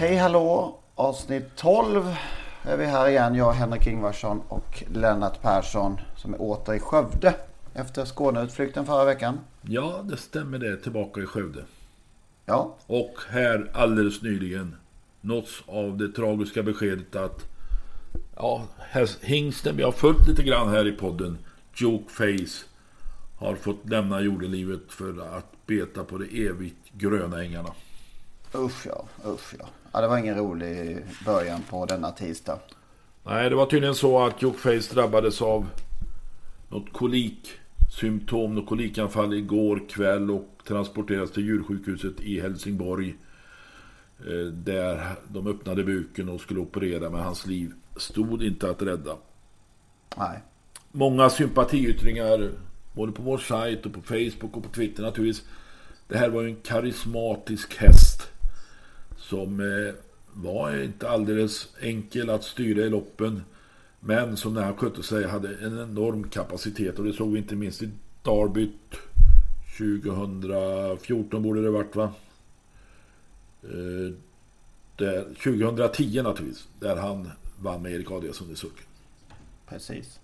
Hej hallå! Avsnitt 12 är vi här igen. Jag, Henrik Ingvarsson och Lennart Persson som är åter i Skövde efter Skåneutflykten förra veckan. Ja, det stämmer det. Tillbaka i Skövde. Ja, Och här alldeles nyligen nåtts av det tragiska beskedet att ja, hingsten vi har följt lite grann här i podden, Joke Face, har fått lämna jordelivet för att beta på de evigt gröna ängarna. Usch ja, usch ja. ja. Det var ingen rolig början på denna tisdag. Nej, det var tydligen så att Joke Face drabbades av något koliksymptom, något kolikanfall igår kväll och transporterades till djursjukhuset i Helsingborg. Eh, Där de öppnade buken och skulle operera men hans liv stod inte att rädda. Nej, Många sympatiyttringar både på vår sajt och på Facebook och på Twitter naturligtvis. Det här var ju en karismatisk häst som eh, var inte alldeles enkel att styra i loppen. Men som när han skötte sig hade en enorm kapacitet och det såg vi inte minst i Derbyt 2014 borde det varit va? Eh, där, 2010 naturligtvis, där han vann med Erik Adielsson i sulken. precis.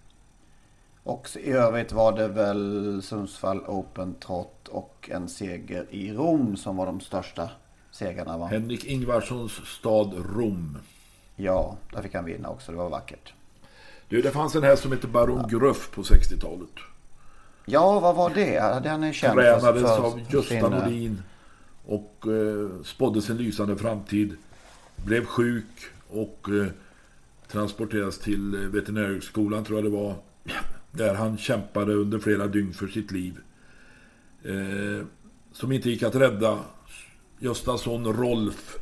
Och i övrigt var det väl Sundsvall Open Trot och en seger i Rom som var de största segrarna va? Henrik Ingvarssons stad Rom. Ja, där fick han vinna också. Det var vackert. Du, det fanns en häst som hette Baron Gruff på 60-talet. Ja, vad var det? Den är känd Tränades för av Gösta sin, eh, Nordin och eh, spådde sin lysande framtid. Blev sjuk och eh, transporterades till eh, veterinärhögskolan tror jag det var. Där han kämpade under flera dygn för sitt liv. Eh, som inte gick att rädda. Göstas son Rolf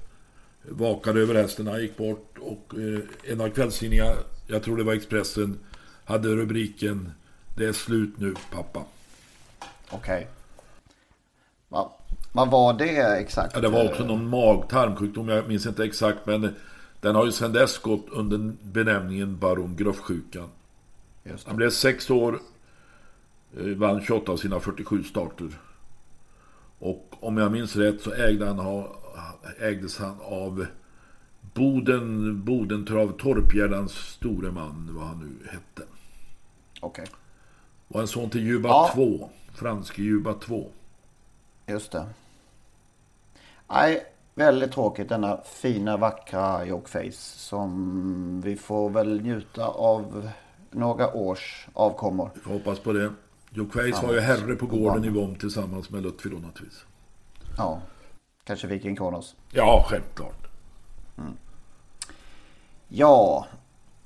vakade över hästen. Han gick bort och eh, en av kvällstidningarna, jag tror det var Expressen, hade rubriken Det är slut nu pappa. Okej. Va, vad var det exakt? Ja, det var också någon mag-tarmsjukdom, jag minns inte exakt men den har ju sedan dess gått under benämningen Baron Gruff-sjukan. Just Han blev sex år, eh, vann 28 av sina 47 starter. Och om jag minns rätt så ägde han, ha- ägdes han av Boden, Bodentrav Torpgärdans store man, vad han nu hette. Okej, Var en son till Juba Ja. 2, franske Juba 2. just det. Nej, väldigt tråkigt denna fina vackra Yorkface som vi får väl njuta av några års avkommor. Jag hoppas på det. Joe Quays var ju herre på gården i Vom tillsammans med Lutfi då naturligtvis. Ja, kanske Viking Kronos. Ja, självklart. Ja,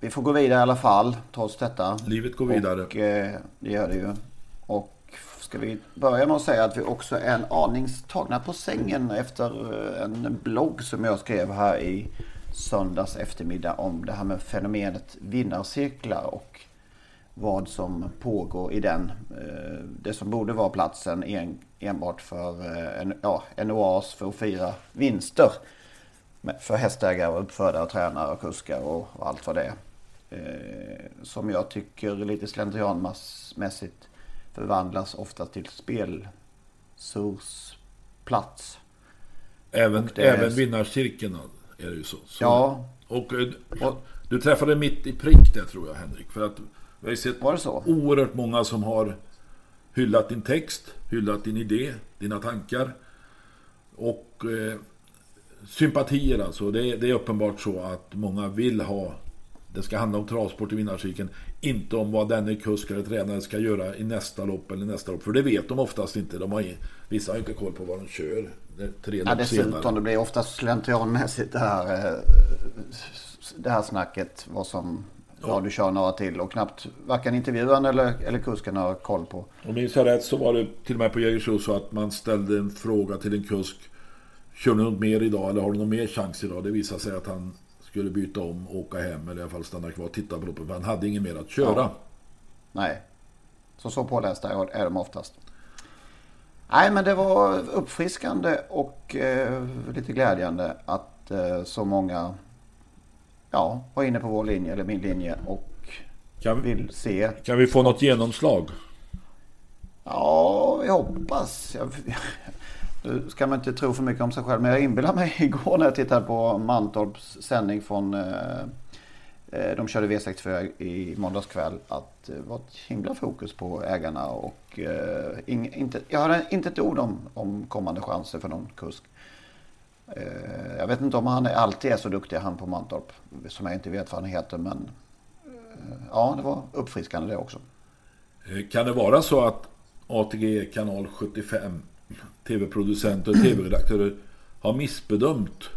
vi får gå vidare i alla fall trots detta. Livet går vidare. Och eh, det gör det ju. Och ska vi börja med att säga att vi också är en aning tagna på sängen efter eh, en blogg som jag skrev här i söndags eftermiddag om det här med fenomenet vinnarcirklar och vad som pågår i den. Eh, Det som borde vara platsen en, enbart för eh, en, ja, en oas för att fira vinster. För hästägare, och uppfödare, och tränare, och kuskar och, och allt vad det är. Eh, som jag tycker lite slentrianmässigt förvandlas ofta till spelsursplats. Även, är- även vinnarcirkeln är det ju så. så. Ja, Och, du träffade mitt i prick där tror jag Henrik. För att vi har ju sett var det så? oerhört många som har hyllat din text, hyllat din idé, dina tankar. Och eh, sympatier alltså. Det, är- det är uppenbart så att många vill ha det ska handla om travsport i vinnarcirkeln. Inte om vad denne kusk eller tränare ska göra i nästa lopp eller nästa lopp. För det vet de oftast inte. De har, vissa har inte koll på vad de kör. Tre ja, dessutom senare. det blir oftast slentrianmässigt det här, eh, det här snacket. Vad som, ja. du kör några till och knappt varken intervjuaren eller, eller kusken har koll på. Om minns jag rätt så var det till och med på Jägersro så att man ställde en fråga till en kusk. Kör du något mer idag eller har du någon mer chans idag? Det visade sig att han skulle byta om, åka hem eller i alla fall stanna kvar och titta på loppet. För han hade inget mer att köra. Ja. Nej. Så så pålästa är de oftast. Nej men det var uppfriskande och eh, lite glädjande att eh, så många ja, var inne på vår linje eller min linje och kan, vill se. Kan vi få något genomslag? Ja, vi hoppas. Jag, nu ska man inte tro för mycket om sig själv men jag inbillar mig igår när jag tittade på Mantorps sändning från eh, eh de körde V64 i måndags kväll att det var ett himla fokus på ägarna och eh, ing, inte, jag hade inte ett ord om, om kommande chanser för någon kusk. Eh, jag vet inte om han alltid är så duktig han på Mantorp som jag inte vet vad han heter men eh, ja det var uppfriskande det också. Eh, kan det vara så att ATG kanal 75 tv-producenter och tv-redaktörer har missbedömt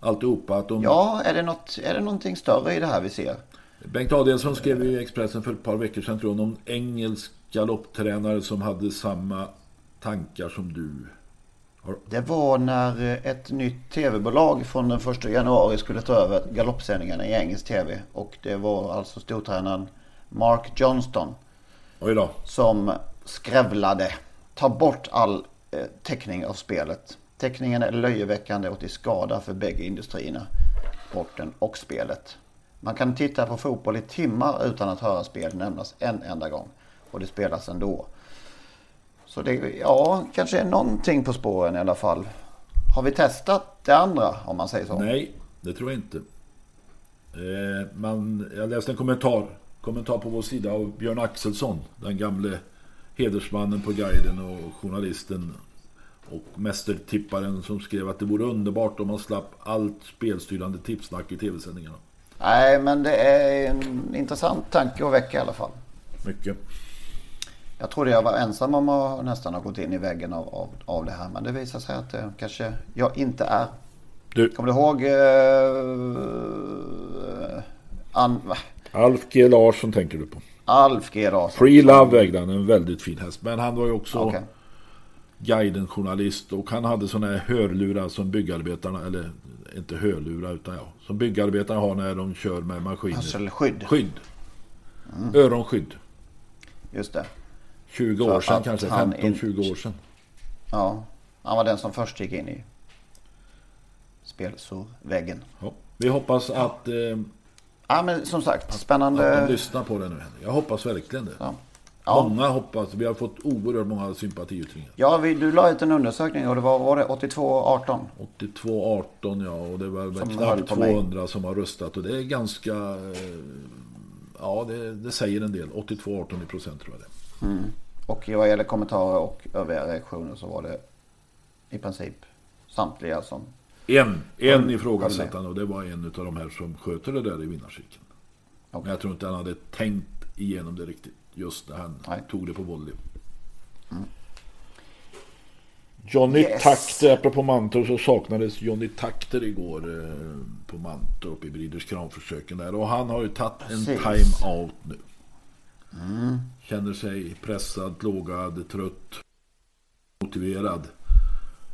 alltihopa. Att de... Ja, är det, något, är det någonting större i det här vi ser? Bengt Adelsson skrev i Expressen för ett par veckor sedan tror jag, om engelsk galopptränare som hade samma tankar som du. Det var när ett nytt tv-bolag från den 1 januari skulle ta över galoppsändningarna i engelsk tv. Och det var alltså stortränaren Mark Johnston. Som skrävlade ta bort all eh, täckning av spelet. Teckningen är löjeväckande och till skada för bägge industrierna, sporten och spelet. Man kan titta på fotboll i timmar utan att höra spel nämnas en enda gång. Och det spelas ändå. Så det, ja, kanske är någonting på spåren i alla fall. Har vi testat det andra om man säger så? Nej, det tror jag inte. Eh, man, jag läste en kommentar, kommentar på vår sida av Björn Axelsson, den gamle hedersmannen på guiden och journalisten och mästertipparen som skrev att det vore underbart om man slapp allt spelstyrande tipsnack i tv-sändningarna. Nej, men det är en intressant tanke att väcka i alla fall. Mycket. Jag trodde jag var ensam om att nästan ha gått in i väggen av, av, av det här. Men det visar sig att det kanske jag inte är. Du. Kommer du ihåg... Uh, an, Alf G Larsson tänker du på. Alf G Larsson. Free Love ägde han, en väldigt fin häst. Men han var ju också okay. guiden-journalist och han hade sådana här hörlurar som byggarbetarna, eller inte hörlurar utan ja, som byggarbetarna har när de kör med maskiner. Alltså skydd. Skydd. Mm. Öronskydd. Just det. 20 år sedan kanske, 15-20 år sedan. Ja, han var den som först gick in i spelsorväggen. Ja. Vi hoppas att eh, Ja men som sagt, spännande. Att de lyssnar på det nu. Jag hoppas verkligen det. Ja. Ja. Många hoppas. Vi har fått oerhört många sympatiyttringar. Ja, vi, du la ut en undersökning och det var, var det 82-18? 82-18 ja. Och det var som knappt 200 mig. som har röstat. Och det är ganska... Eh, ja, det, det säger en del. 82-18 i procent tror jag det. Mm. Och vad gäller kommentarer och övriga reaktioner så var det i princip samtliga som en, en ifrågasättande och det var en av de här som sköter det där i vinnarcirkeln. Okay. Men jag tror inte han hade tänkt igenom det riktigt. Just när han Nej. tog det på volley. Mm. Johnny yes. Takter, apropå Mantorp så saknades Johnny Takter igår eh, på Mantorp i Briders kramförsöken där. Och han har ju tagit en time-out nu. Mm. Känner sig pressad, plågad, trött, motiverad.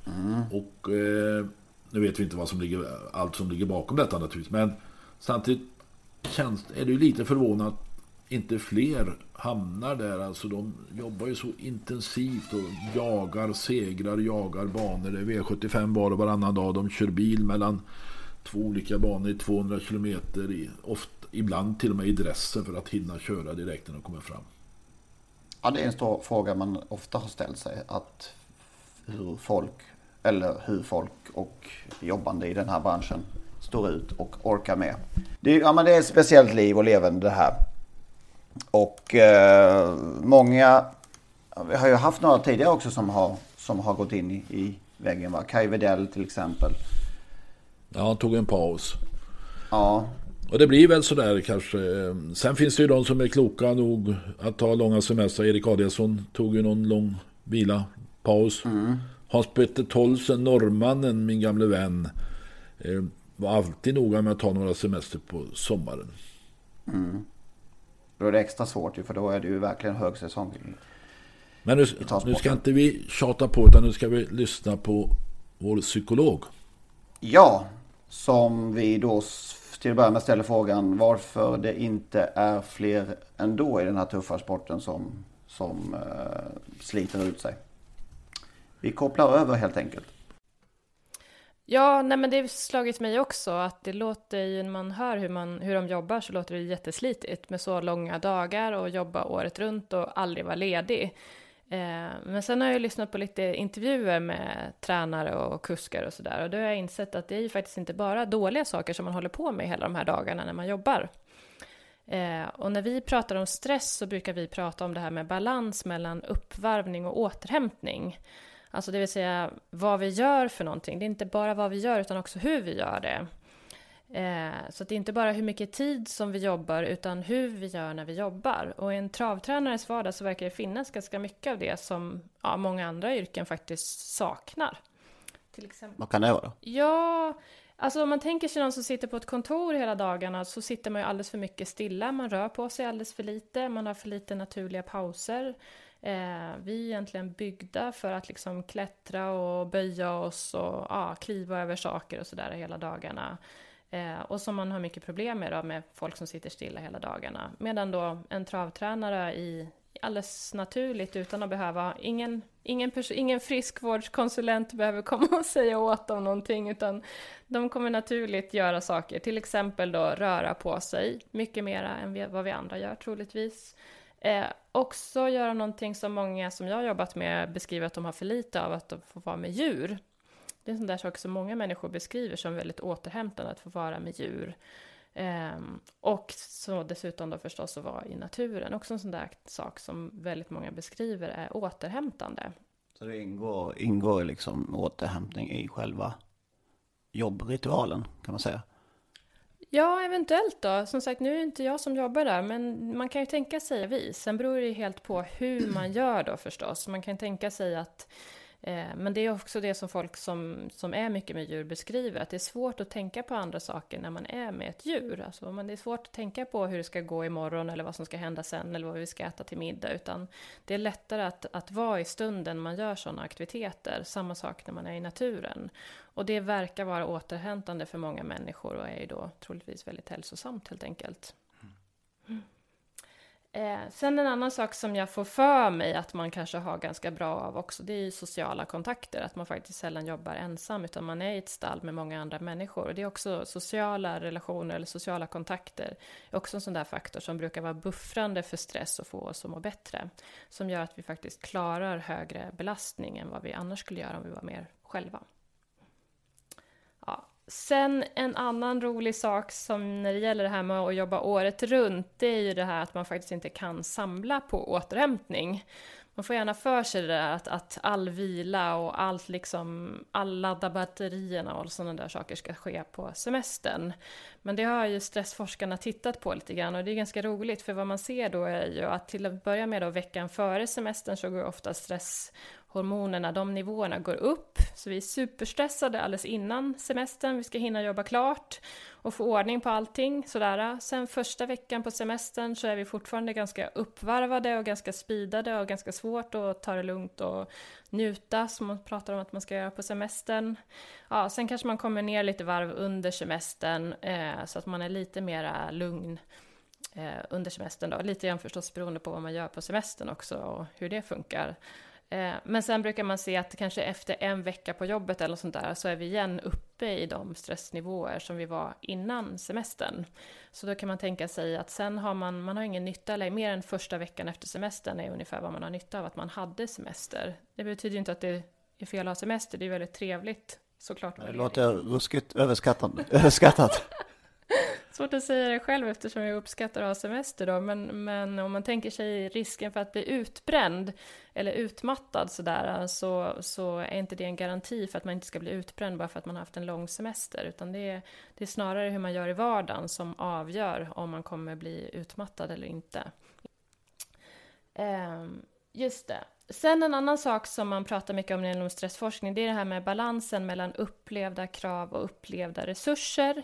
Mm. Och eh, nu vet vi inte vad som ligger, allt som ligger bakom detta naturligtvis. Men samtidigt känns, är det ju lite förvånat att inte fler hamnar där. Alltså de jobbar ju så intensivt och jagar segrar, jagar banor. Det är V75 var och varannan dag. De kör bil mellan två olika banor i 200 kilometer. I, ofta, ibland till och med i dressen för att hinna köra direkt när de kommer fram. Ja, det är en stor fråga man ofta har ställt sig. Att hur folk eller hur folk och jobbande i den här branschen står ut och orkar med. Det, ja, men det är ett speciellt liv och levande det här. Och eh, många, vi har ju haft några tidigare också som har, som har gått in i, i väggen. Va? Kai till exempel. Ja, han tog en paus. Ja. Och det blir väl sådär kanske. Sen finns det ju de som är kloka nog att ta långa semestrar. Erik Adielsson tog ju någon lång vila, paus. Mm. Hans-Petter Tolsen, norrmannen, min gamle vän. Eh, var alltid noga med att ta några semester på sommaren. Mm. Då är det extra svårt ju, för då är det ju verkligen högsäsong. Men nu, nu ska inte vi tjata på, utan nu ska vi lyssna på vår psykolog. Ja, som vi då till att börja med ställer frågan varför det inte är fler ändå i den här tuffa sporten som, som eh, sliter ut sig. Vi kopplar över helt enkelt. Ja, nej men det har slagit mig också att det låter ju när man hör hur, man, hur de jobbar så låter det jätteslitigt med så långa dagar och jobba året runt och aldrig vara ledig. Eh, men sen har jag lyssnat på lite intervjuer med tränare och kuskar och sådär och då har jag insett att det är ju faktiskt inte bara dåliga saker som man håller på med hela de här dagarna när man jobbar. Eh, och när vi pratar om stress så brukar vi prata om det här med balans mellan uppvarvning och återhämtning. Alltså det vill säga vad vi gör för någonting. Det är inte bara vad vi gör utan också hur vi gör det. Eh, så det är inte bara hur mycket tid som vi jobbar utan hur vi gör när vi jobbar. Och i en travtränares vardag så verkar det finnas ganska mycket av det som ja, många andra yrken faktiskt saknar. Till exempel. Vad kan det vara? Ja, alltså om man tänker sig någon som sitter på ett kontor hela dagarna så sitter man ju alldeles för mycket stilla. Man rör på sig alldeles för lite. Man har för lite naturliga pauser. Eh, vi är egentligen byggda för att liksom klättra och böja oss och ja, kliva över saker och sådär hela dagarna. Eh, och som man har mycket problem med då, med folk som sitter stilla hela dagarna. Medan då en travtränare i alldeles naturligt utan att behöva, ingen, ingen, ingen friskvårdskonsulent behöver komma och säga åt dem någonting utan de kommer naturligt göra saker, till exempel då röra på sig mycket mera än vad vi andra gör troligtvis. Eh, också göra någonting som många som jag har jobbat med beskriver att de har för lite av, att de får vara med djur. Det är en sån där sak som många människor beskriver som väldigt återhämtande, att få vara med djur. Eh, och så dessutom då förstås att vara i naturen, också en sån där sak som väldigt många beskriver är återhämtande. Så det ingår, ingår liksom återhämtning i själva jobbritualen, kan man säga? Ja, eventuellt då. Som sagt, nu är det inte jag som jobbar där, men man kan ju tänka sig vis. Sen beror det ju helt på hur man gör då förstås. Man kan tänka sig att Eh, men det är också det som folk som, som är mycket med djur beskriver, att det är svårt att tänka på andra saker när man är med ett djur. Alltså, man, det är svårt att tänka på hur det ska gå imorgon eller vad som ska hända sen eller vad vi ska äta till middag, utan det är lättare att, att vara i stunden man gör sådana aktiviteter. Samma sak när man är i naturen. Och det verkar vara återhämtande för många människor och är ju då troligtvis väldigt hälsosamt helt enkelt. Eh, sen en annan sak som jag får för mig att man kanske har ganska bra av också, det är ju sociala kontakter. Att man faktiskt sällan jobbar ensam, utan man är i ett stall med många andra människor. Och det är också sociala relationer eller sociala kontakter. är också en sån där faktor som brukar vara buffrande för stress och få oss att må bättre. Som gör att vi faktiskt klarar högre belastning än vad vi annars skulle göra om vi var mer själva. Sen en annan rolig sak som när det gäller det här med att jobba året runt, det är ju det här att man faktiskt inte kan samla på återhämtning. Man får gärna för sig det där att, att all vila och allt liksom, all ladda batterierna och sådana där saker ska ske på semestern. Men det har ju stressforskarna tittat på lite grann och det är ganska roligt för vad man ser då är ju att till att börja med då veckan före semestern så går ofta stress hormonerna, de nivåerna går upp. Så vi är superstressade alldeles innan semestern, vi ska hinna jobba klart och få ordning på allting. Sådär. Sen första veckan på semestern så är vi fortfarande ganska uppvarvade och ganska speedade och ganska svårt att ta det lugnt och njuta som man pratar om att man ska göra på semestern. Ja, sen kanske man kommer ner lite varv under semestern eh, så att man är lite mera lugn eh, under semestern då. Lite grann förstås beroende på vad man gör på semestern också och hur det funkar. Eh, men sen brukar man se att kanske efter en vecka på jobbet eller sånt där så är vi igen uppe i de stressnivåer som vi var innan semestern. Så då kan man tänka sig att sen har man, man har ingen nytta, eller mer än första veckan efter semestern är ungefär vad man har nytta av att man hade semester. Det betyder ju inte att det är fel att ha semester, det är väldigt trevligt såklart. Det låter ruskigt överskattat. överskattat. Svårt att säga det själv eftersom jag uppskattar att ha semester då, men, men om man tänker sig risken för att bli utbränd eller utmattad sådär, så, så är inte det en garanti för att man inte ska bli utbränd bara för att man har haft en lång semester, utan det är, det är snarare hur man gör i vardagen som avgör om man kommer bli utmattad eller inte. Um, just det. Sen en annan sak som man pratar mycket om inom stressforskning, det är det här med balansen mellan upplevda krav och upplevda resurser.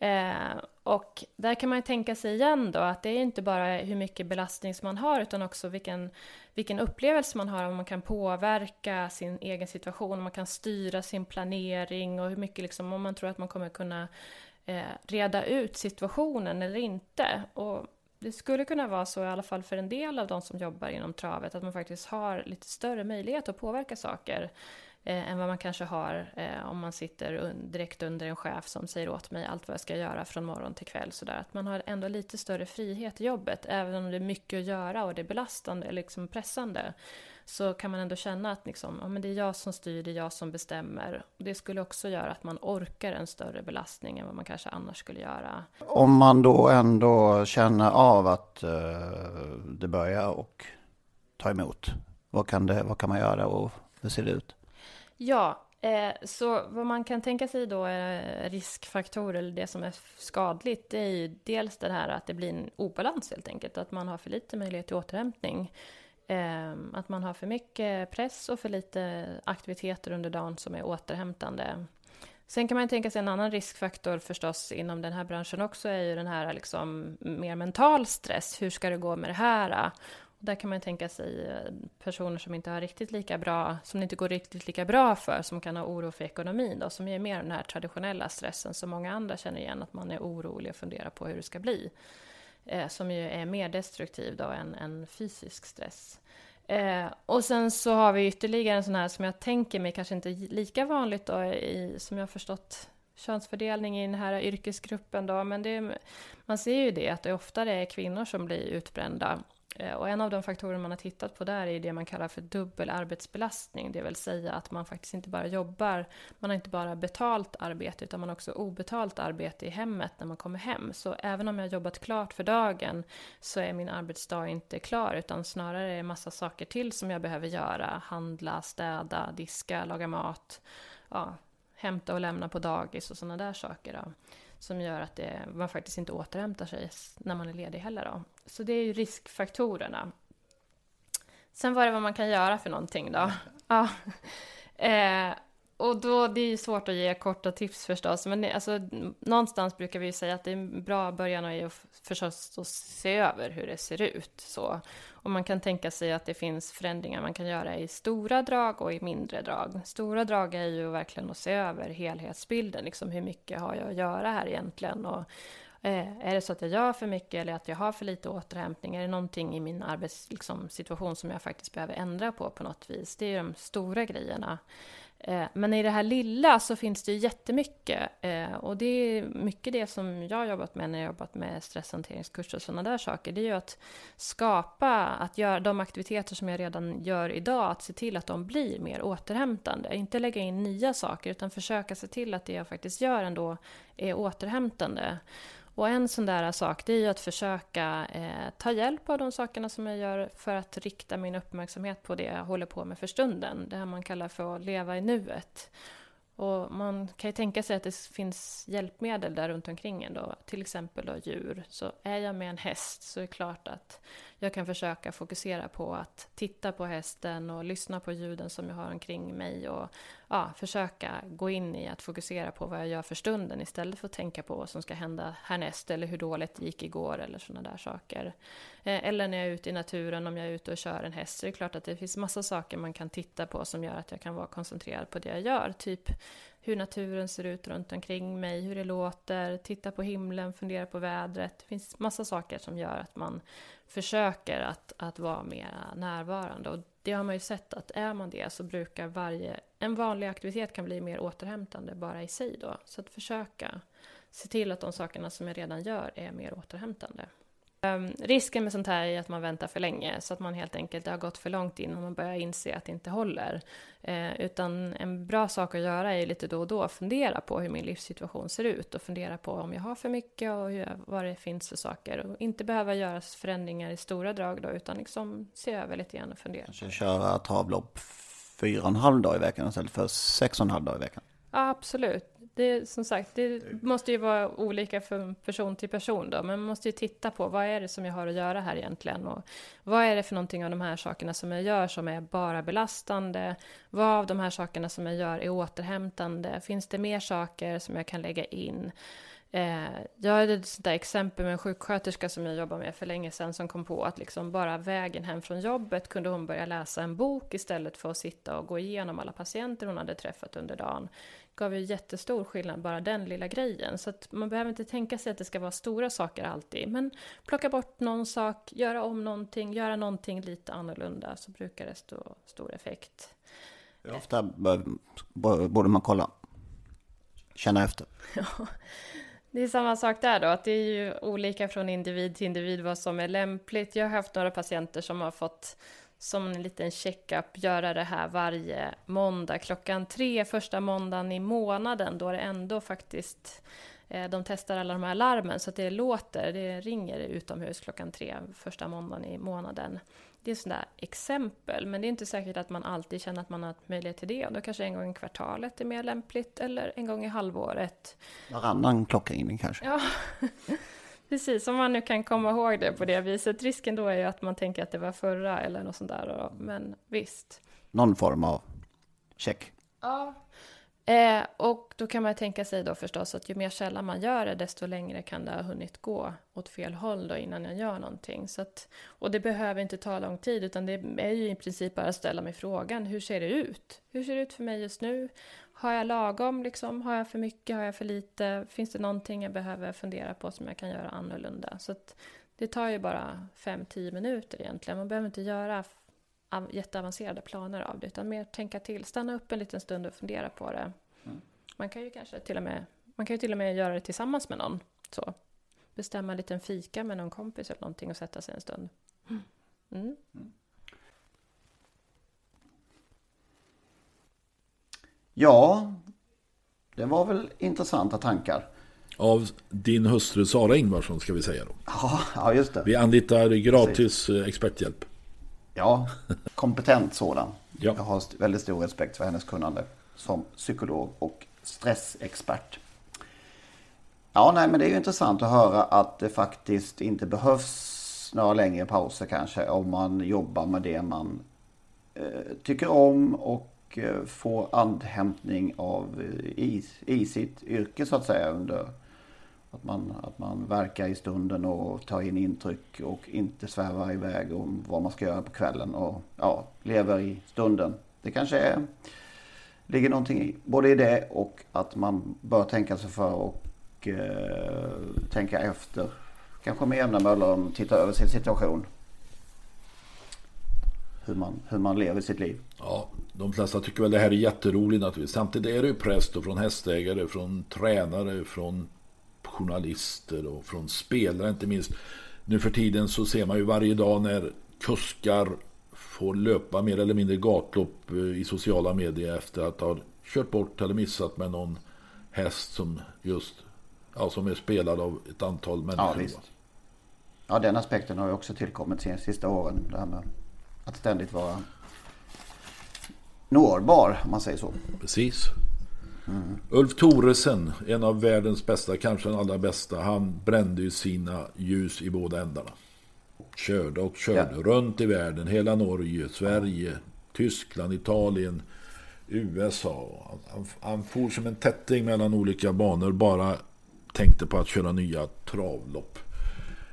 Eh, och där kan man tänka sig igen då att det är inte bara hur mycket belastning som man har utan också vilken, vilken upplevelse man har, om man kan påverka sin egen situation, om man kan styra sin planering och hur mycket liksom, om man tror att man kommer kunna eh, reda ut situationen eller inte. Och det skulle kunna vara så, i alla fall för en del av de som jobbar inom travet, att man faktiskt har lite större möjlighet att påverka saker eh, än vad man kanske har eh, om man sitter un direkt under en chef som säger åt mig allt vad jag ska göra från morgon till kväll. Så Att man har ändå lite större frihet i jobbet, även om det är mycket att göra och det är belastande, liksom pressande så kan man ändå känna att liksom, ja, men det är jag som styr, det är jag som bestämmer. Det skulle också göra att man orkar en större belastning än vad man kanske annars skulle göra. Om man då ändå känner av att eh, det börjar och ta emot, vad kan, det, vad kan man göra och hur ser det ut? Ja, eh, så vad man kan tänka sig då är riskfaktorer, eller det som är skadligt, det är ju dels det här att det blir en obalans helt enkelt, att man har för lite möjlighet till återhämtning. Eh, att man har för mycket press och för lite aktiviteter under dagen som är återhämtande. Sen kan man tänka sig en annan riskfaktor förstås inom den här branschen också är ju den här liksom mer mental stress. Hur ska det gå med det här? Och där kan man tänka sig eh, personer som inte har riktigt lika bra, som det inte går riktigt lika bra för, som kan ha oro för ekonomin då, som är mer den här traditionella stressen som många andra känner igen, att man är orolig och funderar på hur det ska bli. Eh, som ju är mer destruktiv då än, än fysisk stress. Eh, och sen så har vi ytterligare en sån här som jag tänker mig kanske inte lika vanligt då i, som jag har förstått könsfördelning i den här yrkesgruppen då, men det, man ser ju det att det oftare är kvinnor som blir utbrända. Eh, och en av de faktorer man har tittat på där är det man kallar för dubbel arbetsbelastning, det vill säga att man faktiskt inte bara jobbar, man har inte bara betalt arbete utan man har också obetalt arbete i hemmet när man kommer hem. Så även om jag har jobbat klart för dagen så är min arbetsdag inte klar utan snarare är det massa saker till som jag behöver göra. Handla, städa, diska, laga mat, ja, hämta och lämna på dagis och sådana där saker. Då som gör att det, man faktiskt inte återhämtar sig när man är ledig heller. Då. Så det är ju riskfaktorerna. Sen var det vad man kan göra för någonting då. Ja. Eh, och då, det är ju svårt att ge korta tips förstås, men det, alltså, någonstans brukar vi säga att det är en bra början är att förstås att se över hur det ser ut. Så. Och man kan tänka sig att det finns förändringar man kan göra i stora drag och i mindre drag. Stora drag är ju verkligen att se över helhetsbilden, liksom hur mycket har jag att göra här egentligen? Och, eh, är det så att jag gör för mycket eller att jag har för lite återhämtning? Är det någonting i min arbetssituation liksom, som jag faktiskt behöver ändra på på något vis? Det är ju de stora grejerna. Eh, men i det här lilla så finns det ju jättemycket. Eh, och det är mycket det som jag har jobbat med när jag har jobbat med stresshanteringskurser och sådana där saker. Det är ju att skapa, att göra de aktiviteter som jag redan gör idag, att se till att de blir mer återhämtande. Inte lägga in nya saker, utan försöka se till att det jag faktiskt gör ändå är återhämtande. Och en sån där sak det är ju att försöka eh, ta hjälp av de sakerna som jag gör för att rikta min uppmärksamhet på det jag håller på med för stunden. Det här man kallar för att leva i nuet. Och man kan ju tänka sig att det finns hjälpmedel där runt omkring en till exempel då djur. Så är jag med en häst så är det klart att jag kan försöka fokusera på att titta på hästen och lyssna på ljuden som jag har omkring mig och ja, försöka gå in i att fokusera på vad jag gör för stunden istället för att tänka på vad som ska hända härnäst eller hur dåligt det gick igår eller sådana där saker. Eh, eller när jag är ute i naturen, om jag är ute och kör en häst, så är det klart att det finns massa saker man kan titta på som gör att jag kan vara koncentrerad på det jag gör. Typ hur naturen ser ut runt omkring mig, hur det låter, titta på himlen, fundera på vädret. Det finns massa saker som gör att man försöker att, att vara mer närvarande. Och det har man ju sett att är man det så brukar varje... En vanlig aktivitet kan bli mer återhämtande bara i sig då. Så att försöka se till att de sakerna som jag redan gör är mer återhämtande. Um, risken med sånt här är att man väntar för länge, så att man helt enkelt, har gått för långt innan man börjar inse att det inte håller. Uh, utan en bra sak att göra är lite då och då fundera på hur min livssituation ser ut och fundera på om jag har för mycket och hur, vad det finns för saker. Och inte behöva göra förändringar i stora drag då, utan liksom se över lite grann och fundera. Kanske köra travlopp fyra och en halv dag i veckan istället för sex och en halv dag i veckan. Ja, absolut. Det, som sagt, det måste ju vara olika från person till person då, men man måste ju titta på vad är det som jag har att göra här egentligen och vad är det för någonting av de här sakerna som jag gör som är bara belastande? Vad av de här sakerna som jag gör är återhämtande? Finns det mer saker som jag kan lägga in? Eh, jag hade ett sånt där exempel med en sjuksköterska som jag jobbade med för länge sedan som kom på att liksom bara vägen hem från jobbet kunde hon börja läsa en bok istället för att sitta och gå igenom alla patienter hon hade träffat under dagen gav ju jättestor skillnad, bara den lilla grejen. Så att man behöver inte tänka sig att det ska vara stora saker alltid. Men plocka bort någon sak, göra om någonting, göra någonting lite annorlunda så brukar det stå stor effekt. Hur ofta borde man kolla? Känna efter? Ja, det är samma sak där då, att det är ju olika från individ till individ vad som är lämpligt. Jag har haft några patienter som har fått som en liten checkup göra det här varje måndag klockan tre, första måndagen i månaden, då det ändå faktiskt eh, de testar alla de här larmen så att det låter, det ringer utomhus klockan tre första måndagen i månaden. Det är sådana exempel, men det är inte säkert att man alltid känner att man har möjlighet till det. Och då kanske en gång i kvartalet är mer lämpligt, eller en gång i halvåret. Varannan klockaringning kanske? Ja, Precis, om man nu kan komma ihåg det på det viset. Risken då är ju att man tänker att det var förra eller något sånt där. Men visst. Någon form av check. Ja. Eh, och då kan man tänka sig då förstås att ju mer sällan man gör det, desto längre kan det ha hunnit gå åt fel håll då innan jag gör någonting. Så att, och det behöver inte ta lång tid, utan det är ju i princip bara att ställa mig frågan, hur ser det ut? Hur ser det ut för mig just nu? Har jag lagom liksom? Har jag för mycket? Har jag för lite? Finns det någonting jag behöver fundera på som jag kan göra annorlunda? Så det tar ju bara 5-10 minuter egentligen. Man behöver inte göra jätteavancerade planer av det, utan mer tänka till. Stanna upp en liten stund och fundera på det. Mm. Man kan ju kanske till och med, man kan ju till och med göra det tillsammans med någon. Så. Bestämma en liten fika med någon kompis eller någonting och sätta sig en stund. Mm. Mm. Ja, det var väl intressanta tankar. Av din hustru Sara Ingvarsson ska vi säga då. Ja, just det. Vi anlitar gratis Precis. Eh, experthjälp. Ja, kompetent sådan. Ja. Jag har väldigt stor respekt för hennes kunnande som psykolog och stressexpert. Ja, nej, men det är ju intressant att höra att det faktiskt inte behövs några längre pauser kanske om man jobbar med det man eh, tycker om och och eh, få andhämtning av eh, i, i sitt yrke så att säga. Under att man, att man verkar i stunden och tar in intryck och inte svävar iväg om vad man ska göra på kvällen och ja, lever i stunden. Det kanske är, ligger någonting i, både i det och att man bör tänka sig för och eh, tänka efter. Kanske med jämna mellanrum titta över sin situation hur man, hur man lever sitt liv. Ja, de flesta tycker väl det här är jätteroligt naturligtvis. Samtidigt är det ju press då från hästägare, från tränare, från journalister och från spelare inte minst. Nu för tiden så ser man ju varje dag när kuskar får löpa mer eller mindre gatlopp eh, i sociala medier efter att ha kört bort eller missat med någon häst som just ja, som är spelad av ett antal människor. Ja, visst. ja den aspekten har ju också tillkommit de sista åren. Det här med att ständigt vara nårbar, om man säger så. Precis. Mm. Ulf Thoresen, en av världens bästa, kanske den allra bästa, han brände ju sina ljus i båda ändarna. Körde och körde ja. runt i världen, hela Norge, Sverige, Tyskland, Italien, USA. Han, han, han for som en tätting mellan olika banor, bara tänkte på att köra nya travlopp.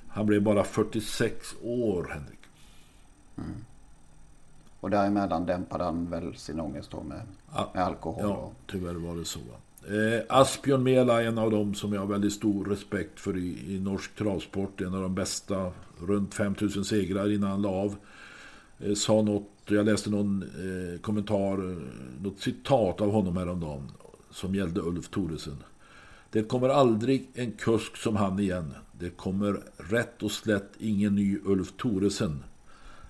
Han blev bara 46 år, Henrik. Mm. Och däremellan dämpade han väl sin ångest då med, ja, med alkohol. Ja, tyvärr var det så. Eh, Asbjörn Mela är en av dem som jag har väldigt stor respekt för i, i norsk travsport. En av de bästa, runt 5000 segrar innan han la av. Eh, sa något, jag läste någon eh, kommentar, något citat av honom häromdagen som gällde Ulf Thoresen. Det kommer aldrig en kusk som han igen. Det kommer rätt och slätt ingen ny Ulf Thoresen.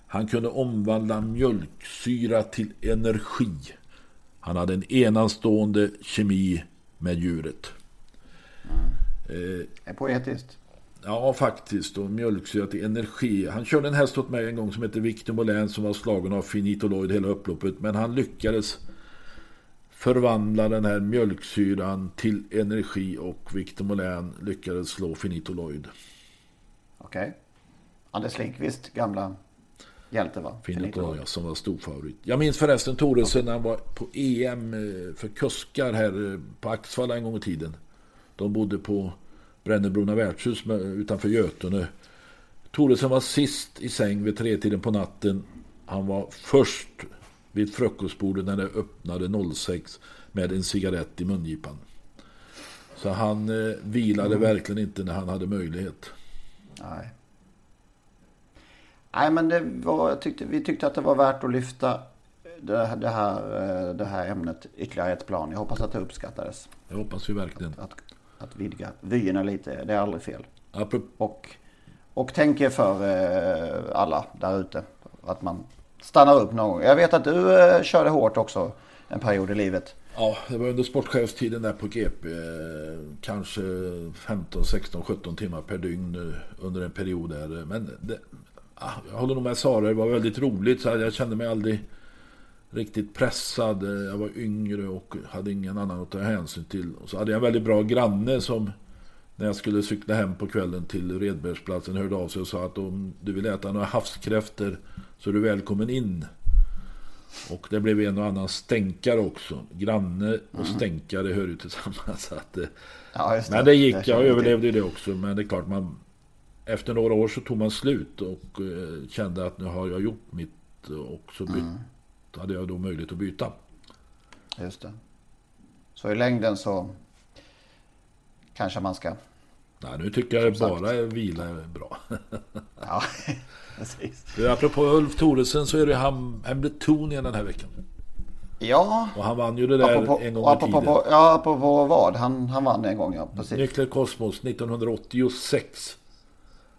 Han kunde omvandla mjölksyra till energi. Han hade en enastående kemi med djuret. Det är poetiskt. Ja, faktiskt. Och mjölksyra till energi. Han körde en häst åt mig en gång som heter Victor Molin som var slagen av finitoloid hela upploppet. Men han lyckades förvandla den här mjölksyran till energi och Victor Molin lyckades slå finitoloid. Okej. Anders Lindqvist, gamla hjälte va? Finitoloid som var stor favorit. Jag minns förresten Thoresen när han var på EM eh, för kuskar här eh, på Axvalla en gång i tiden. De bodde på Brännebrona värdshus utanför Götene. Thoresen var sist i säng vid tretiden på natten. Han var först vid frukostbordet när det öppnade 06 med en cigarett i mungipan. Så han eh, vilade verkligen inte när han hade möjlighet. Nej. Nej men det var, tyckte, vi tyckte att det var värt att lyfta det, det, här, eh, det här ämnet ytterligare ett plan. Jag hoppas att det uppskattades. Det hoppas vi verkligen. Att, att vidga vyerna lite, det är aldrig fel. Och, och tänk er för eh, alla där ute. Att man stannar upp någon gång. Jag vet att du eh, körde hårt också en period i livet. Ja, det var under sportchefstiden där på GP. Kanske 15, 16, 17 timmar per dygn under en period där. Men det, jag håller nog med Sara, det var väldigt roligt. Så jag kände mig aldrig riktigt pressad. Eh, Jag var yngre och hade ingen annan att ta hänsyn till. Och så hade jag en väldigt bra granne som när jag skulle cykla hem på kvällen till Redbergsplatsen hörde av sig och sa att om du vill äta några havskräftor så är du välkommen in. Och det blev en och annan stänkare också. Granne och stänkare hör ju tillsammans. Att, eh, Ja, just men det gick, jag överlevde det också. Men det är klart, man, efter några år så tog man slut och eh, kände att nu har jag gjort mitt. Och så byt, hade jag då möjlighet att byta. Just det. Så i längden så kanske man ska... Nej, nu tycker jag Som sagt. bara vila är bra. Ja, precis. Du, Apropå Ulf Thoresen så är det Ham- Hambletonien den här veckan. Ja, Och han vann ju det där apropå, en gång i tiden. ja, apropå vad? Han, han vann en gång, ja. Precis. Nykler Kosmos 1986.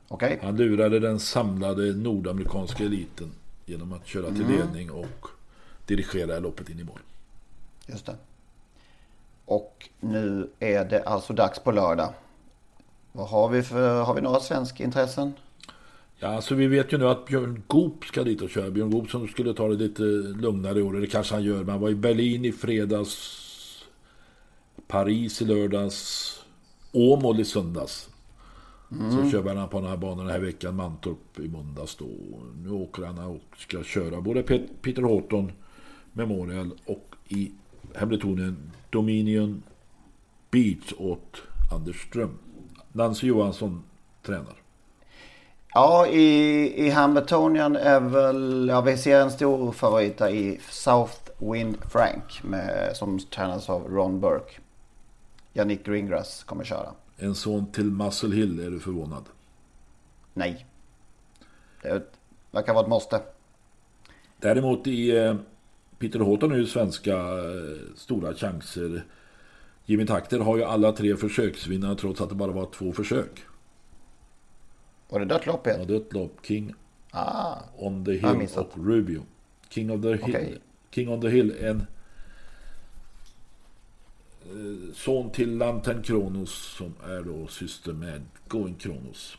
Okej. Han lurade den samlade nordamerikanska eliten genom att köra till ledning och dirigera loppet in i mål. Just det. Och nu är det alltså dags på lördag. Vad har vi för, har vi några svenska intressen? Ja, alltså vi vet ju nu att Björn Goop ska dit och köra. Björn Goop som skulle ta det lite lugnare i år, det kanske han gör. Men han var i Berlin i fredags, Paris i lördags, Åmål i söndags. Så kör han på den här banan den här veckan, Mantorp i måndags då. Nu åker han och ska köra både Pet- Peter Horton Memorial och i Hembletonien Dominion Beach åt Anders Ström. Nancy Johansson tränar. Ja, i, i Hamiltonian är väl, ja vi ser en stor favorit i Southwind Frank med, som tränas av Ron Burke. Yannick Greengrass kommer köra. En son till Muscle Hill, är du förvånad? Nej. Det verkar vara ett måste. Däremot i eh, Peter Horton är ju svenska eh, stora chanser. Jimmy Takter har ju alla tre försöksvinnare trots att det bara var två försök. Var det dött lopp Ja, igen? är ett lopp. King Ah, on the har Hill och Rubio. King, of the Hill, Okej. King on the Hill, en son till Lantern Kronos som är då syster med Going Kronos.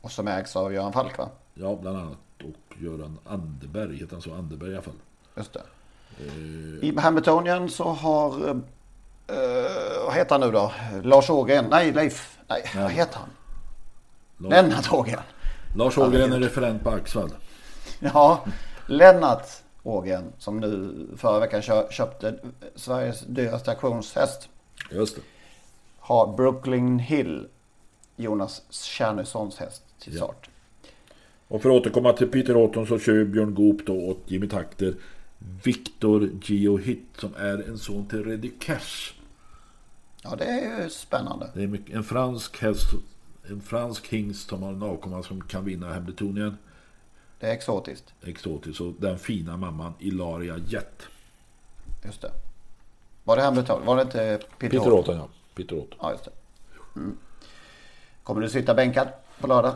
och som ägs av Göran Falk va? Ja, bland annat. Och Göran Anderberg, heter han så? Anderberg i alla fall. Just det. I Hamiltonian så har, eh, vad heter han nu då? Lars Ågren? Nej, Leif. Nej, vad heter han? Lars, Lennart Ågren. Lars Ågren är referent på Axvall. Ja, Lennart Ågren som nu förra veckan kö- köpte Sveriges dyraste auktionshäst. Just det. Har Brooklyn Hill, Jonas Tjärnessons häst till Ja. start. Och för att återkomma till Peter Horton så kör Björn Goop då åt Jimmy Takter Victor Geo Hit som är en son till Reddy Cash. Ja, det är ju spännande. Det är mycket, en fransk häst, en fransk hingst som har en avkomma som kan vinna Hembletonien. Det är exotiskt. Exotisk och den fina mamman Ilaria Jet. Just det. Var det Hamilton? Var det inte Peter, Peter Horton? Horton ja. Pitterot. Ja, just det. Mm. Kommer du sitta bänkad på lördag?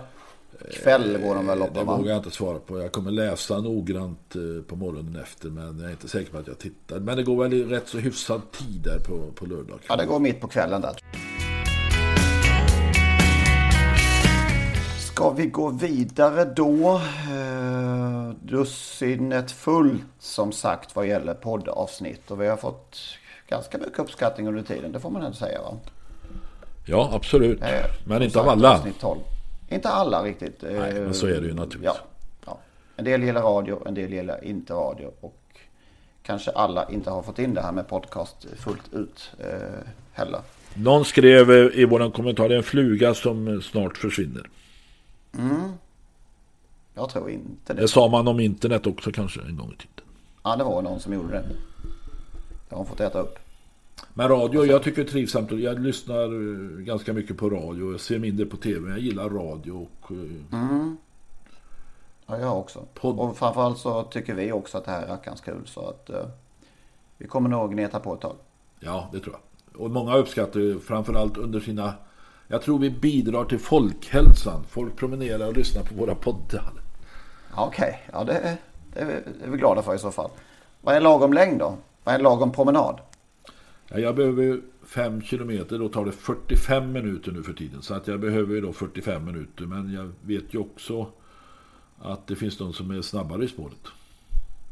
Kväll går de väl Det loppen va? vågar jag inte svara på. Jag kommer läsa noggrant eh, på morgonen efter. Men jag är inte säker på att jag tittar. Men det går väl i rätt så hyfsad tid där på, på lördag. Ja, det går mitt på kvällen där. Ska vi gå vidare då? Eh, Dussinet fullt som sagt vad gäller poddavsnitt. Och vi har fått ganska mycket uppskattning under tiden. Det får man ändå säga va? Ja, absolut. Eh, Men inte av sagt, alla. avsnitt 12. Inte alla riktigt. Eh, Nej, men så är det ju naturligtvis. Ja, ja. En del gillar radio, en del gillar inte radio. Och kanske alla inte har fått in det här med podcast fullt ut eh, heller. Någon skrev i våran kommentar det är en fluga som snart försvinner. Jag tror inte det. Det sa man om internet också kanske en gång i tiden. Ja, det var någon som gjorde det. Det har hon fått äta upp. Men radio, jag tycker det är trivsamt. Jag lyssnar eh, ganska mycket på radio. Jag ser mindre på tv. men Jag gillar radio och eh, Ja, jag också. Podd. Och framförallt så tycker vi också att det här är rackarns kul. Så att eh, vi kommer nog gneta på ett tag. ja, det tror jag. Och många uppskattar ju framförallt under sina... Jag tror vi bidrar till folkhälsan. Folk promenerar och lyssnar på våra poddar. Okej, ja det, är- det är vi- glada för i så fall. Vad är lagom längd då? Vad är lagom promenad? Ja, jag behöver 5 kilometer. Då tar det 45 minuter nu för tiden. Så att jag behöver ju då 45 minuter. Men jag vet ju också att det finns de som är snabbare i spåret.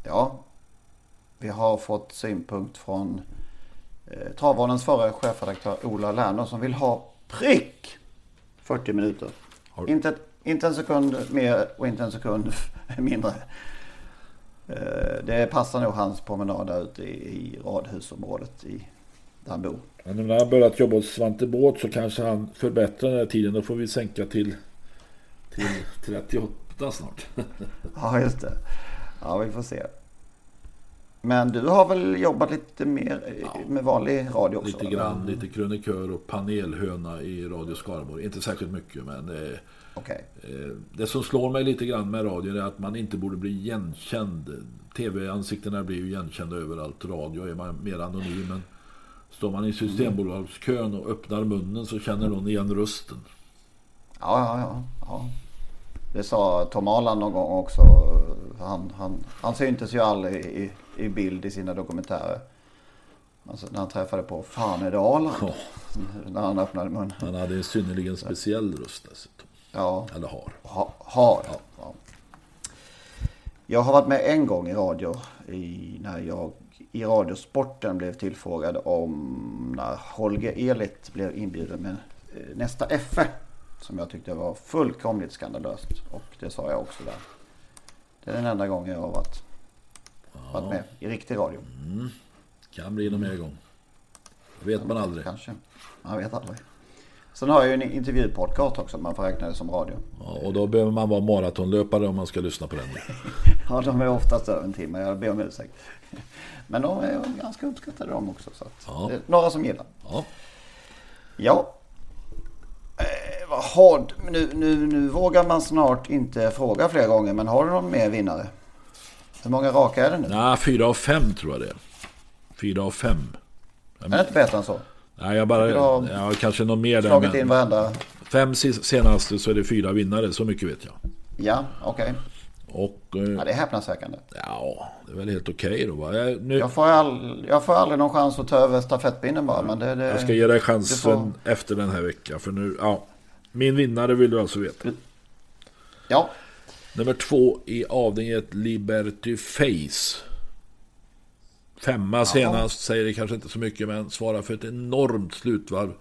Ja, vi har fått synpunkt från eh, Travvalens förre chefredaktör Ola Lerner som vill ha prick 40 minuter. Har- Inte, inte en sekund mer och inte en sekund mindre. Eh, det passar nog hans promenad där ute i, radhusområdet i, där han bor. Men när han börjat jobba hos Svante Båth så kanske han förbättrar den här tiden. Då får vi sänka till, till 38 snart. Ja, just det. Ja, vi får se. Men du har väl jobbat lite mer eh, med vanlig radio också? lite eller? grann, lite krönikör och panelhöna i Radio Skaraborg. Inte särskilt mycket men eh, Okej. eh, det som slår mig lite grann med radio är att man inte borde bli igenkänd. TV-ansiktena blir ju igenkända överallt. Radio är man mer anonym. Men står man i Systembolagskön och öppnar munnen så känner någon igen rösten. Ja, ja, ja, ja. Det sa Tom Aland någon gång också. Han, han, han syntes ju aldrig i, i bild i sina dokumentärer. Alltså, när han träffade på Fan är det Aland? Ja. När han öppnade munnen. Han hade en synnerligen speciell röst dessutom. Ja, Eller har. ha, har. Ja. Jag har varit med en gång i radio. I, när jag i Radiosporten blev tillfrågad om när Holger Elit blev inbjuden med eh, nästa FF. Som jag tyckte var fullkomligt skandalöst. Och det sa jag också där. Det är den enda gången jag har varit, varit med i riktig radio. Kan bli någon mer gång. Det vet man aldrig. Kanske. Man vet aldrig. Sen har jag ju en intervjupodcast också. Man får räkna det som radio. Ja, och då behöver man vara maratonlöpare om man ska lyssna på den. Ja, de är oftast över en timme. Jag ber om ursäkt. Men de är ganska uppskattade de också. Så att Ja. några som gillar. Ja. Ja. Eh, har nu, nu, nu vågar man snart inte fråga fler gånger. Men har du någon mer vinnare? Hur många raka är det nu? Nej, fyra av fem tror jag det är. Fyra av fem. Är det inte bättre än så? Nej, jag bara... Har Ja, kanske någon mer där. In Men varenda... fem se- senaste så är det fyra vinnare. Så mycket vet jag. Ja, okej. Och... Ja, eh, det är häpnadsväckande. Ja, det är väl helt okej då va? Jag, nu, Jag får, all, jag får aldrig någon chans att ta över stafettpinnen bara. Men det, det, jag ska ge dig chansen efter den här veckan. För nu, ja. Min vinnare vill du alltså veta. Ja, Nummer två i avdelningen Liberty Face. Femma senast, säger det kanske inte så mycket, men svarar för ett enormt slutvarv.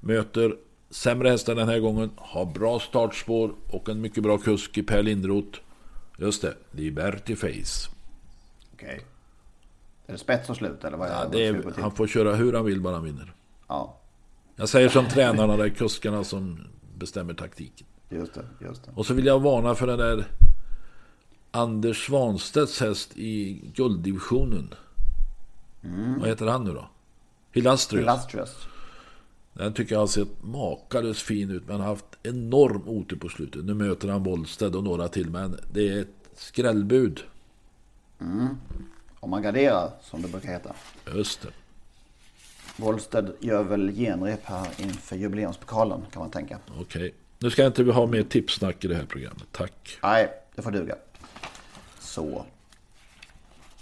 Möter sämre hästar den här gången, har bra startspår och en mycket bra kusk i Per Lindroth. Just det, Liberty Face. okej. Är det spets och slut eller vad Ja, det är, han får köra hur han vill bara han vinner. Ja, Jag säger som tränarna, det är kuskarna som bestämmer taktiken. just det, just det. Och så vill jag varna för den där Anders Svanstedts häst i gulddivisionen. Vad heter han nu då? Hilastrius. Illustrious. Den tycker jag har sett makalöst fin ut men har haft enorm otur på slutet. Nu möter han Wollsted och några till men det är ett skrällbud. Om man garderar, som det brukar heta. Just det. Wollsted gör väl genrep här inför jubileumspokalen kan man tänka. Okej. Nu ska inte vi ha mer tipssnack i det här programmet. Tack. Nej, det får duga. Så.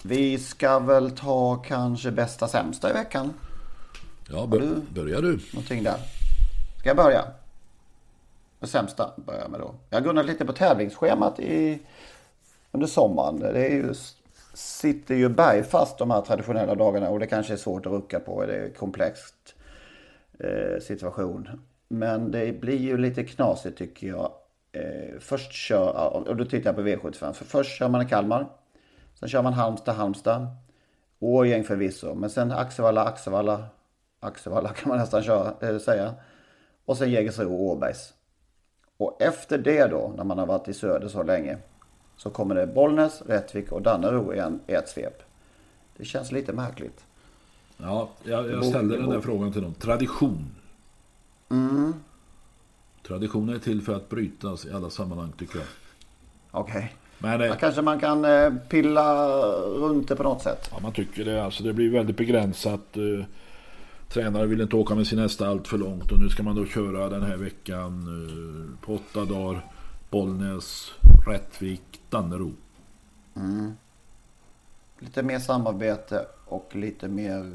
Vi ska väl ta kanske bästa sämsta i veckan. Ja, bör, du? börjar du. Någonting där. Ska jag börja? Det sämsta börjar jag med då. Jag har gunnat lite på tävlingsschemat i, under sommaren. Det är ju, sitter ju bergfast de här traditionella dagarna och det kanske är svårt att rucka på. Det är en komplext eh, situation. Men det blir ju lite knasigt tycker jag. Eh, först kör, och då tittar jag på V75. För först kör man i Kalmar. Sen kör man Halmstad, Halmstad. Årgäng förvisso. Men sen Axevalla, Axevalla. Axevalla kan man nästan köra, eh, säga. Och sen Jägersro och Åbergs. Och efter det då, när man har varit i söder så länge. Så kommer det Bollnäs, Rättvik och Dannero igen i ett svep. Det känns lite märkligt. Ja, jag, jag ställde den där frågan till dem. Tradition. Mm. Tradition är till för att brytas i alla sammanhang tycker jag. Okej. Okay. Men, ja, kanske man kan eh, pilla runt det på något sätt. Ja, man tycker det. Alltså, det blir väldigt begränsat. Uh, tränare vill inte åka med sin hästar allt för långt. Och nu ska man då köra den här veckan uh, på åtta dagar. Bollnäs, Rättvik, Dannero. Mm. Lite mer samarbete och lite mer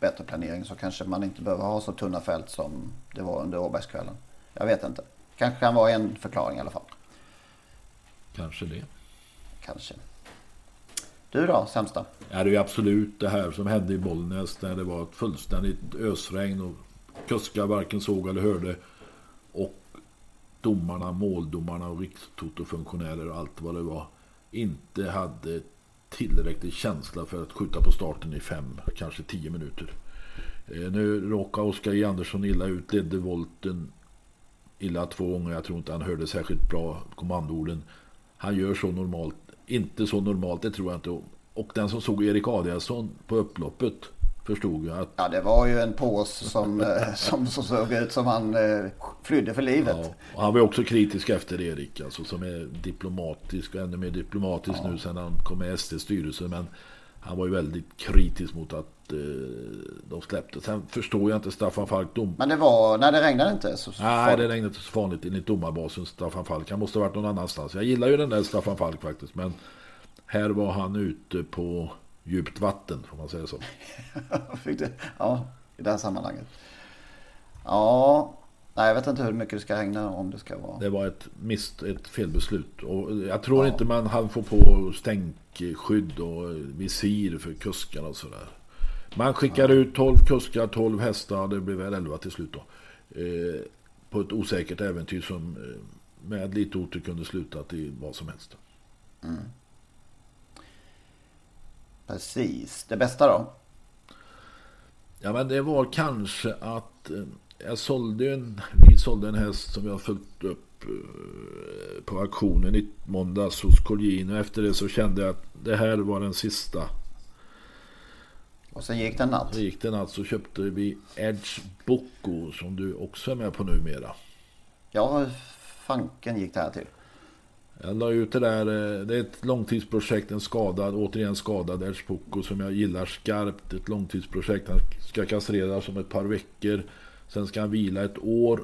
bättre planering så kanske man inte behöver ha så tunna fält som det var under Åbergskvällen. Jag vet inte. Kanske kan vara en förklaring i alla fall. Kanske det. Kanske. Du då, sämsta? Ja, det är absolut det här som hände i Bollnäs när det var ett fullständigt ösregn och kuskar varken såg eller hörde. Och domarna, måldomarna och rikstotofunktionärer och allt vad det var inte hade tillräcklig känsla för att skjuta på starten i fem, kanske tio minuter. Eh, nu råkade Oskar J. Andersson illa ut, ledde volten illa två gånger. Jag tror inte han hörde särskilt bra kommandoorden. Han gör så normalt, inte så normalt, det tror jag inte. Och den som såg Erik Adielsson på upploppet förstod jag att... Ja, det var ju en pås som, eh, som, som såg ut som han eh, flydde för livet. Ja, och han var också kritisk efter Erik, alltså, som är diplomatisk och ännu mer diplomatisk ja. nu sen han kom med SDs styrelse. Men han var ju väldigt kritisk mot att eh, de släppte. Sen förstår jag inte Staffan Falk dom. Men det var, när det regnade inte så, så Nej, det regnade inte så vanligt enligt domarbasen Staffan Falk. Han måste ha varit någon annanstans. Jag gillar ju den där Staffan Falk faktiskt. Men här var han ute på djupt vatten, får man säga så. ja, i det här sammanhanget. Ja, nej, jag vet inte hur mycket det ska regna om det ska vara. Det var ett, mist, ett felbeslut. Och jag tror ja. inte man hann få på stänkskydd och visir för kuskarna och sådär. Man skickade ja. ut 12 kuskar, 12 hästar, det blev väl 11 till slut då. Eh, på ett osäkert äventyr som eh, med lite otur kunde sluta till vad som helst. Mm. Precis. Det bästa då? Ja men det var kanske att eh, jag sålde en, vi sålde en häst som jag följt upp eh, på auktionen i måndags hos Colgin och efter det så kände jag att det här var den sista. Och sen gick det natt? Så gick det natt så köpte vi Edge Bocco som du också är med på numera. Ja, fanken gick det här till. Jag la ut det där, eh, det är ett långtidsprojekt, en skadad, återigen skadad Älvsbocco som jag gillar skarpt. Ett långtidsprojekt, han ska kastreras om ett par veckor. Sen ska han vila ett år.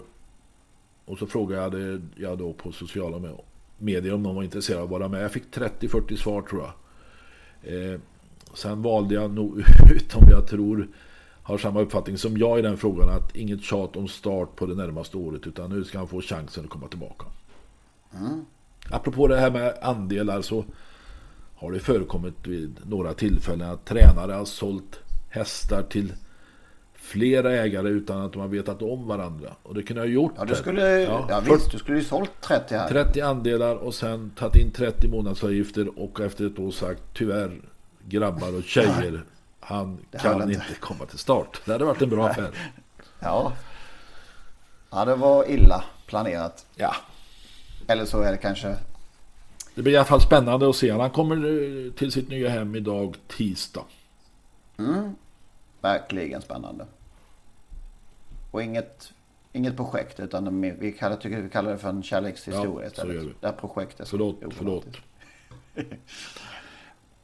Och så frågade jag då på sociala medier om någon var intresserad av att vara med. Jag fick 30-40 svar tror jag. Eh, sen valde jag nog ut om jag tror har samma uppfattning som jag i den frågan att inget tjat om start på det närmaste året utan nu ska han få chansen att komma tillbaka. Mm. Apropå det här med andelar så har det förekommit vid några tillfällen att tränare har sålt hästar till flera ägare utan att de har vetat om varandra. Och det kunde ha gjort ja, du skulle, ja, ja, visst, du skulle ju sålt 30 här. 30 andelar och sen tagit in 30 månadsavgifter och efter ett år sagt tyvärr grabbar och tjejer han kan inte. inte komma till start. Det hade varit en bra affär. ja. Ja, det var illa planerat. Ja, eller så är det kanske... Det blir i alla fall spännande att se. Han kommer eh, till sitt nya hem idag tisdag. Mm. Verkligen spännande. Och inget, inget projekt utan vi kallar, tycker vi kallar det för en kärlekshistoria ja, istället. Det här projektet. Förlåt, förlåt.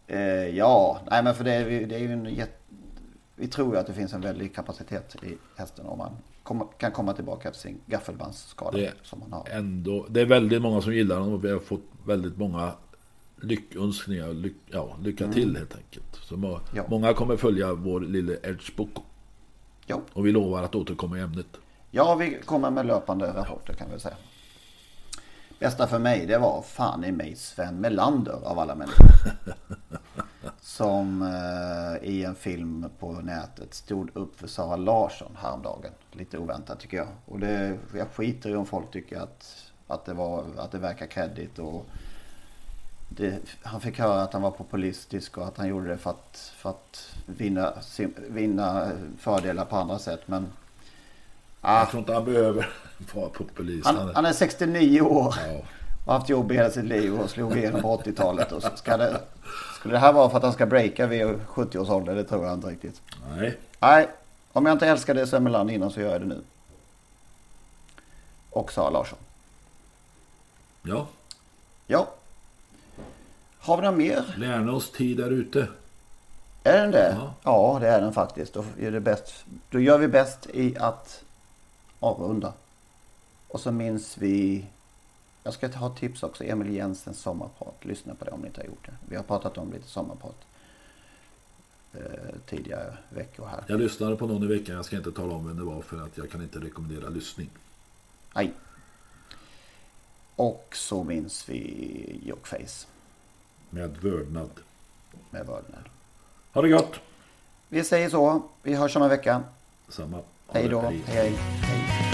eh, ja, nej men för det är, det är ju en jätte... vi tror ju att det finns en väldig kapacitet i hästen om man kom, kan komma tillbaka efter sin gaffelbandsskada Det, som man har. ändå, det är väldigt många som gillar honom och vi har fått väldigt många lyckönskningar. Lyck, ja, lycka till helt enkelt. Så må, Mm. Ja. Många kommer följa vår lille Edge Boko. Ja. Och vi lovar att återkomma i ämnet. ja, vi kommer med löpande rapporter kan vi säga. Bästa för mig det var fan i mig Sven Melander av alla människor. Som eh, i en film på nätet stod upp för Sara Larsson häromdagen. Lite oväntat tycker jag. Och det, jag skiter i om folk tycker att, att, det, var, att det verkar kreddigt. Och det, han fick höra att han var populistisk och att han gjorde det för att, för att vinna, vinna fördelar på andra sätt. Men ah, Jag tror inte han behöver vara populist. han, han är 69 år. ja, och haft jobb i hela sitt liv och slog igenom på 80-talet. Och ska det, skulle det här vara för att han ska breaka vid 70 års ålder? Det tror jag inte riktigt. nej, Nej, om jag inte älskade Sven Melander innan så gör jag det nu. Och Sara Larsson. ja. Ja. Har vi något mer? Lärna tid där ute. Är den det? Ja. Ja, det är den faktiskt. Då, är det bäst. Då gör vi bäst i att avrunda. Och så minns vi... Jag ska ett tips också. Emil Jensens sommarprat. Lyssna på det om ni inte har gjort det. Vi har pratat om lite sommarprat. Eh, tidigare veckor här. Jag lyssnade på någon i veckan. Jag ska inte tala om vem det var för att jag kan inte rekommendera lyssning. Nej. Och så minns vi Jockface Med vördnad. med Vördnad. Ha det gott! Vi säger så. Vi hörs om en vecka. Samma. Ha Hej då. Hej, hej. hej.